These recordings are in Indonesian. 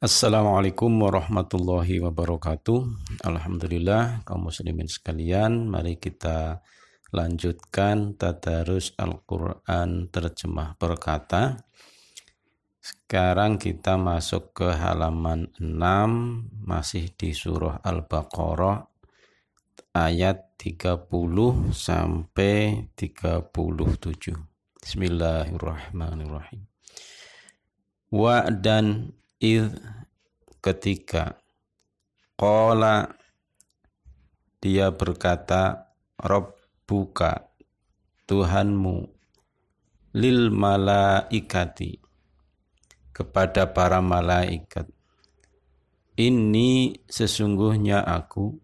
Assalamualaikum warahmatullahi wabarakatuh. Alhamdulillah kaum muslimin sekalian, mari kita lanjutkan tadarus Al-Qur'an terjemah berkata. Sekarang kita masuk ke halaman 6 masih di surah Al-Baqarah ayat 30 sampai 37. Bismillahirrahmanirrahim. Wa dan id ketika qala dia berkata Rabbuka Tuhanmu lil malaikati kepada para malaikat ini sesungguhnya aku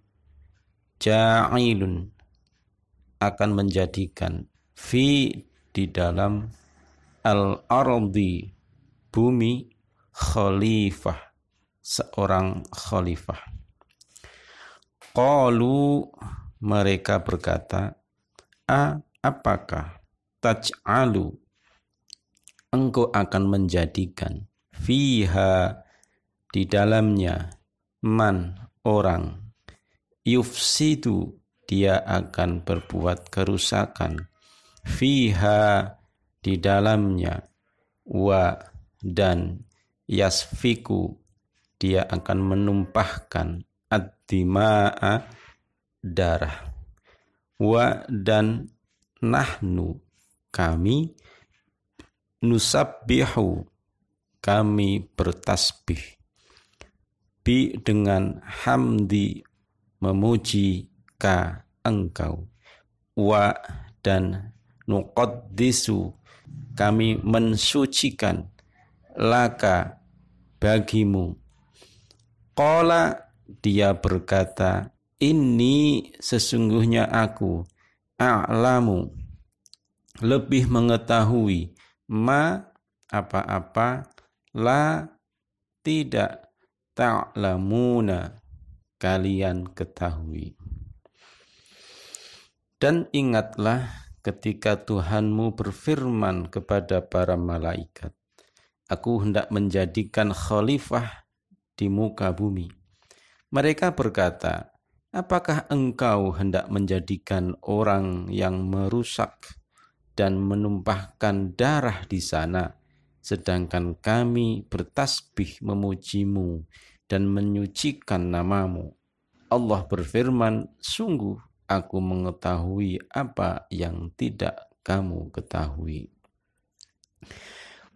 ja'ilun akan menjadikan fi di dalam al-ardi bumi khalifah seorang khalifah. Qalu mereka berkata a apakah taj'alu? Engkau akan menjadikan fiha di dalamnya man orang. Yufsidu dia akan berbuat kerusakan. Fiha di dalamnya wa dan yasfiku. Dia akan menumpahkan ad-dima'a darah. Wa dan nahnu kami nusabbihu kami bertasbih. Bi dengan hamdi memuji ka engkau. Wa dan nuqaddisu kami mensucikan laka bagimu. Qala dia berkata, ini sesungguhnya aku a'lamu lebih mengetahui ma apa-apa la tidak ta'lamuna kalian ketahui. Dan ingatlah ketika Tuhanmu berfirman kepada para malaikat, Aku hendak menjadikan khalifah di muka bumi. Mereka berkata, Apakah engkau hendak menjadikan orang yang merusak dan menumpahkan darah di sana, sedangkan kami bertasbih memujimu dan menyucikan namamu? Allah berfirman, Sungguh aku mengetahui apa yang tidak kamu ketahui.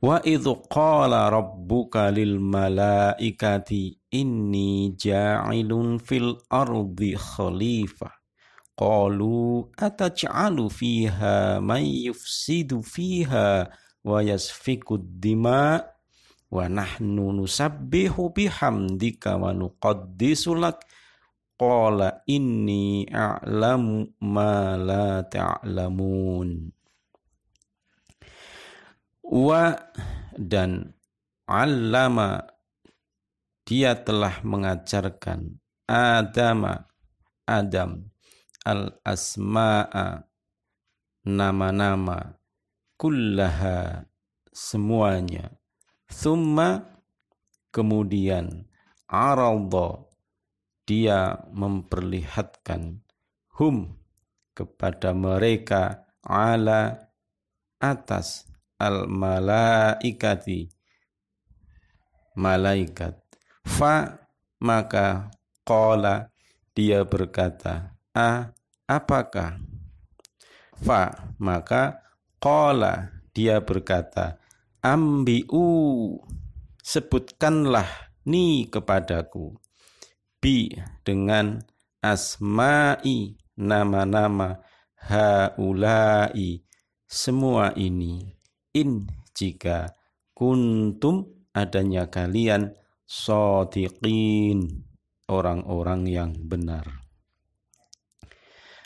Wa idhu qala rabbuka lil malaikati inni ja'ilun fil ardi khalifah. Qalu ataj'alu fiha man yufsidu fiha wa yasfiku dima wa nahnu nusabbihu bihamdika wa nuqaddisu lak qala inni a'lamu ma la ta'lamun wa dan allama dia telah mengajarkan Adama Adam al asma'a nama-nama kullaha semuanya. Thumma kemudian araldo dia memperlihatkan hum kepada mereka ala atas al malaikati malaikat. Fa maka qala dia berkata a apakah? Fa maka qala dia berkata ambiu sebutkanlah ni kepadaku. Bi dengan asma'i nama-nama haulai semua ini in jika kuntum adanya kalian sodiqin orang-orang yang benar.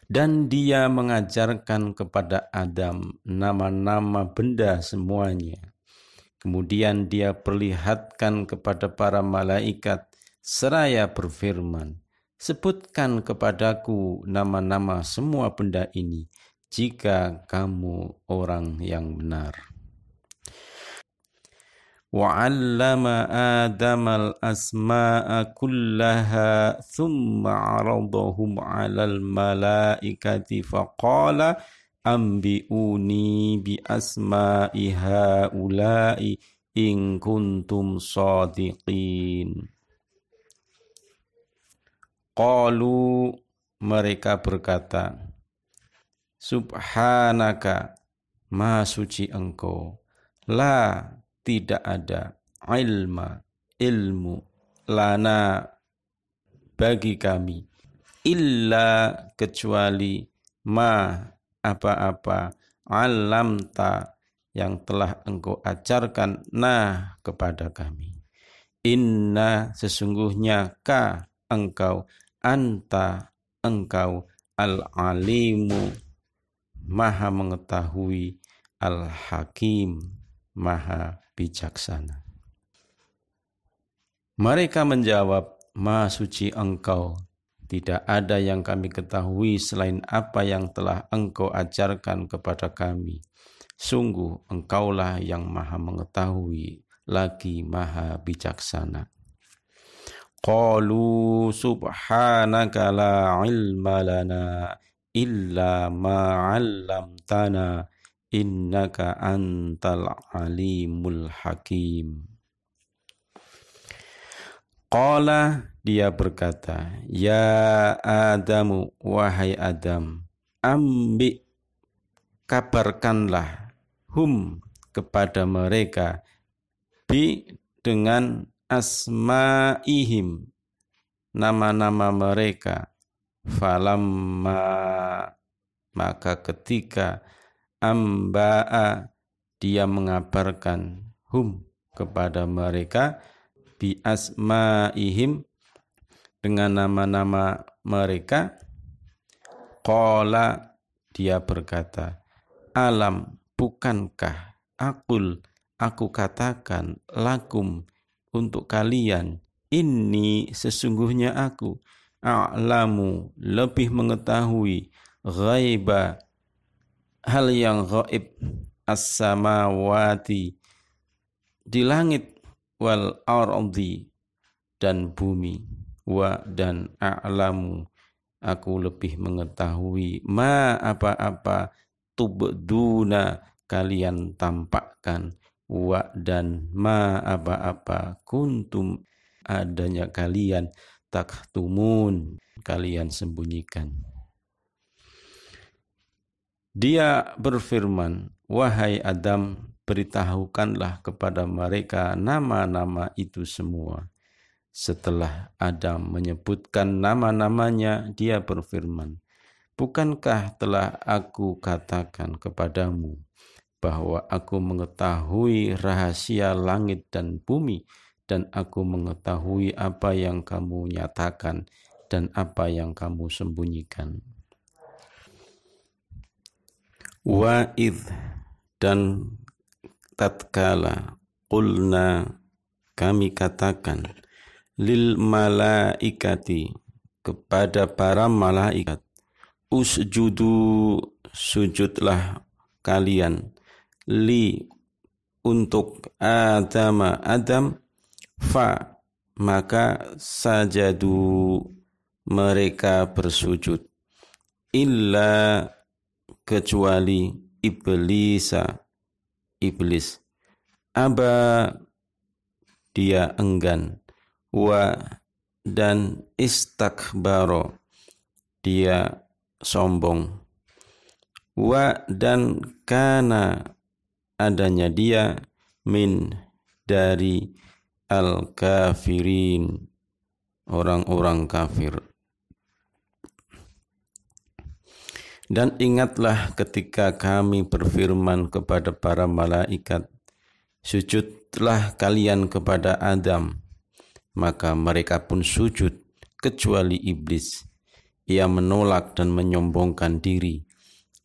Dan dia mengajarkan kepada Adam nama-nama benda semuanya. Kemudian dia perlihatkan kepada para malaikat seraya berfirman, Sebutkan kepadaku nama-nama semua benda ini jika kamu orang yang benar. وعلم آدم الأسماء كلها ثم عرضهم على الملائكة فقال أنبئوني بأسماء هؤلاء إن كنتم صادقين Qalu mereka berkata Subhanaka ma suci engkau la tidak ada ilma ilmu lana bagi kami. Illa kecuali ma apa-apa alamta yang telah engkau ajarkan nah kepada kami. Inna sesungguhnya ka engkau anta engkau al-alimu maha mengetahui al-hakim maha bijaksana. Mereka menjawab, Ma suci engkau, tidak ada yang kami ketahui selain apa yang telah engkau ajarkan kepada kami. Sungguh engkaulah yang maha mengetahui, lagi maha bijaksana. Qalu subhanaka la ilma lana illa ma 'allamtana innaka antal alimul hakim. Qala dia berkata, Ya Adamu, wahai Adam, ambi kabarkanlah hum kepada mereka bi dengan asma'ihim nama-nama mereka falamma maka ketika amba'a. Dia mengabarkan hum kepada mereka bi asma'ihim dengan nama-nama mereka. Qala dia berkata alam bukankah akul aku katakan lakum untuk kalian? Ini sesungguhnya aku a'lamu lebih mengetahui ghaiba hal yang gaib as-samawati di langit wal ardi dan bumi wa dan a'lamu aku lebih mengetahui ma apa-apa tubduna kalian tampakkan wa dan ma apa-apa kuntum adanya kalian taktumun kalian sembunyikan dia berfirman, Wahai Adam, beritahukanlah kepada mereka nama-nama itu semua. Setelah Adam menyebutkan nama-namanya, dia berfirman, Bukankah telah aku katakan kepadamu bahwa aku mengetahui rahasia langit dan bumi dan aku mengetahui apa yang kamu nyatakan dan apa yang kamu sembunyikan wa dan tatkala qulna kami katakan lil malaikati kepada para malaikat usjudu sujudlah kalian. Li untuk Adam Adam fa maka sajadu mereka bersujud. Illa kecuali iblisa iblis. Aba dia enggan. Wa dan istakbaro dia sombong. Wa dan kana adanya dia min dari al kafirin orang-orang kafir Dan ingatlah ketika kami berfirman kepada para malaikat, sujudlah kalian kepada Adam. Maka mereka pun sujud, kecuali iblis. Ia menolak dan menyombongkan diri,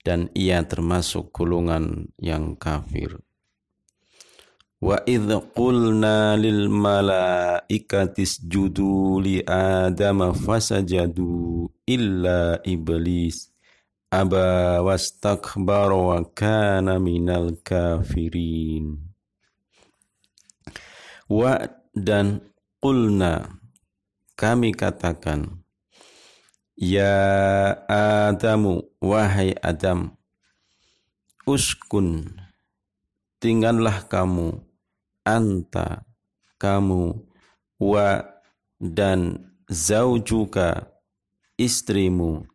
dan ia termasuk golongan yang kafir. Wa idh qulna lil malaikati isjudu li Adam fasajadu illa iblis aba wastakbar wa kana minal kafirin Wa dan qulna kami katakan Ya Adamu wahai Adam uskun tinggallah kamu anta kamu wa dan zaujuka istrimu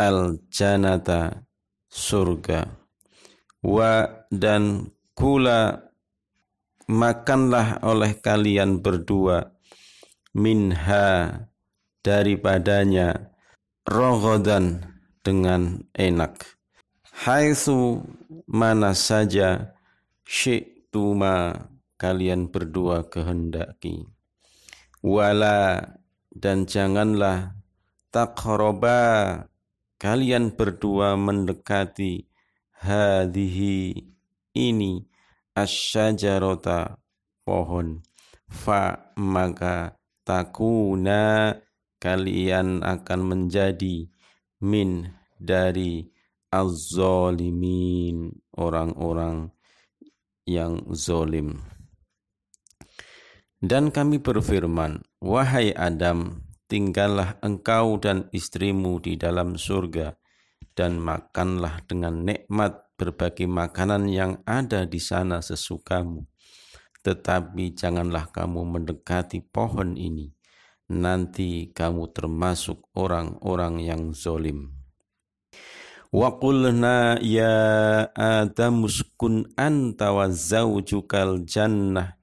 al janata surga. Wa dan kula makanlah oleh kalian berdua minha daripadanya rogodan dengan enak. Haitsu mana saja syi'tuma kalian berdua kehendaki. Wala dan janganlah taqraba kalian berdua mendekati hadhihi ini asyajarota pohon fa maka takuna kalian akan menjadi min dari az-zalimin orang-orang yang zolim. Dan kami berfirman, Wahai Adam, tinggallah engkau dan istrimu di dalam surga, dan makanlah dengan nikmat berbagai makanan yang ada di sana sesukamu. Tetapi janganlah kamu mendekati pohon ini, nanti kamu termasuk orang-orang yang zolim. Wa qulna ya Adam uskun anta wa zawjukal jannah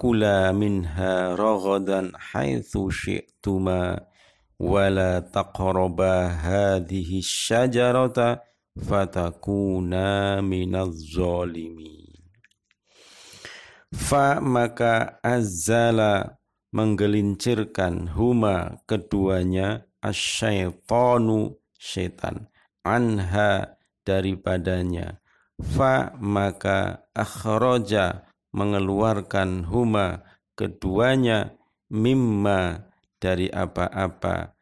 kula minha ragadan haitsu syi'tuma wala taqraba hadhihi syajarata fatakuna minaz zalimin fa maka azala menggelincirkan huma keduanya asyaitonu setan anha daripadanya. Fa maka akhraja mengeluarkan huma keduanya mimma dari apa-apa.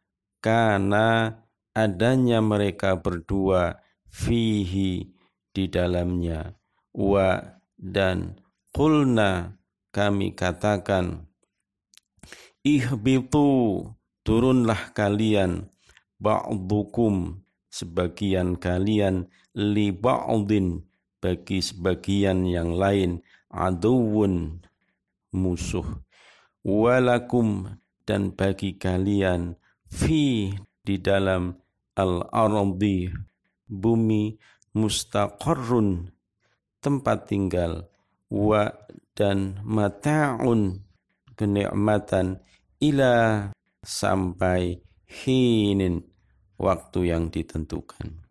Karena adanya mereka berdua fihi di dalamnya. Wa dan kulna kami katakan ihbitu turunlah kalian ba'dukum sebagian kalian li ba'din bagi sebagian yang lain aduun musuh walakum dan bagi kalian fi di dalam al-ardi bumi mustaqarrun tempat tinggal wa dan mata'un kenikmatan ila sampai hinin waktu yang ditentukan.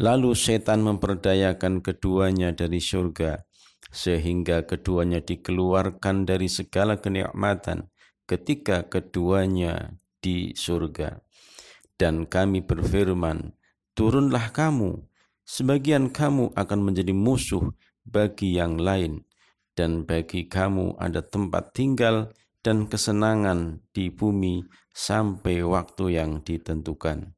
Lalu setan memperdayakan keduanya dari surga, sehingga keduanya dikeluarkan dari segala kenikmatan ketika keduanya di surga. Dan kami berfirman, turunlah kamu, sebagian kamu akan menjadi musuh bagi yang lain, dan bagi kamu ada tempat tinggal dan kesenangan di bumi sampai waktu yang ditentukan.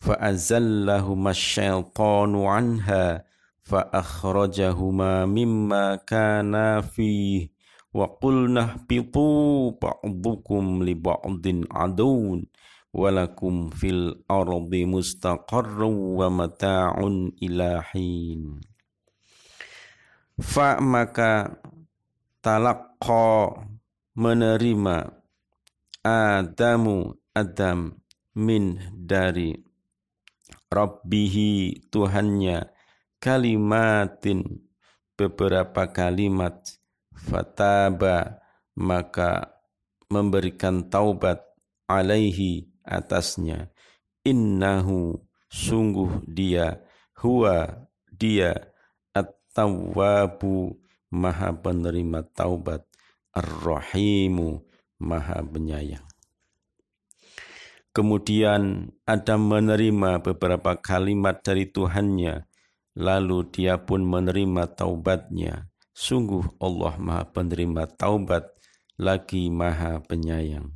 فأزلهما الشيطان عنها فأخرجهما مما كانا فيه وقلنا اهبطوا بعضكم لبعض عدو ولكم في الأرض مستقر ومتاع إلى حين fa maka talaqqa menerima Adamu Adam min dari Rabbihi Tuhannya kalimatin beberapa kalimat. Fataba maka memberikan taubat alaihi atasnya. Innahu sungguh dia huwa dia at-tawwabu maha penerima taubat. Ar-rahimu maha penyayang Kemudian Adam menerima beberapa kalimat dari Tuhannya, lalu dia pun menerima taubatnya. Sungguh Allah maha penerima taubat, lagi maha penyayang.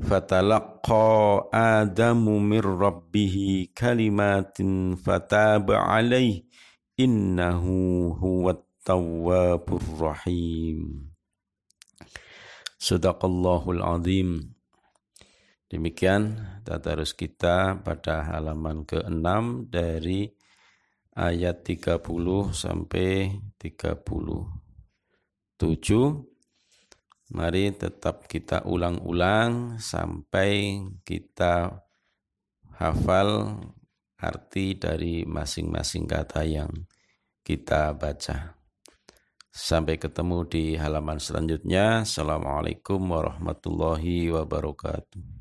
Fatalaqqa Adamu min Rabbihi kalimatin fataba alaih innahu huwat tawwabur rahim. Sadaqallahul azim. Demikian tadarus kita pada halaman ke-6 dari ayat 30 sampai 37. Mari tetap kita ulang-ulang sampai kita hafal arti dari masing-masing kata yang kita baca. Sampai ketemu di halaman selanjutnya. Assalamualaikum warahmatullahi wabarakatuh.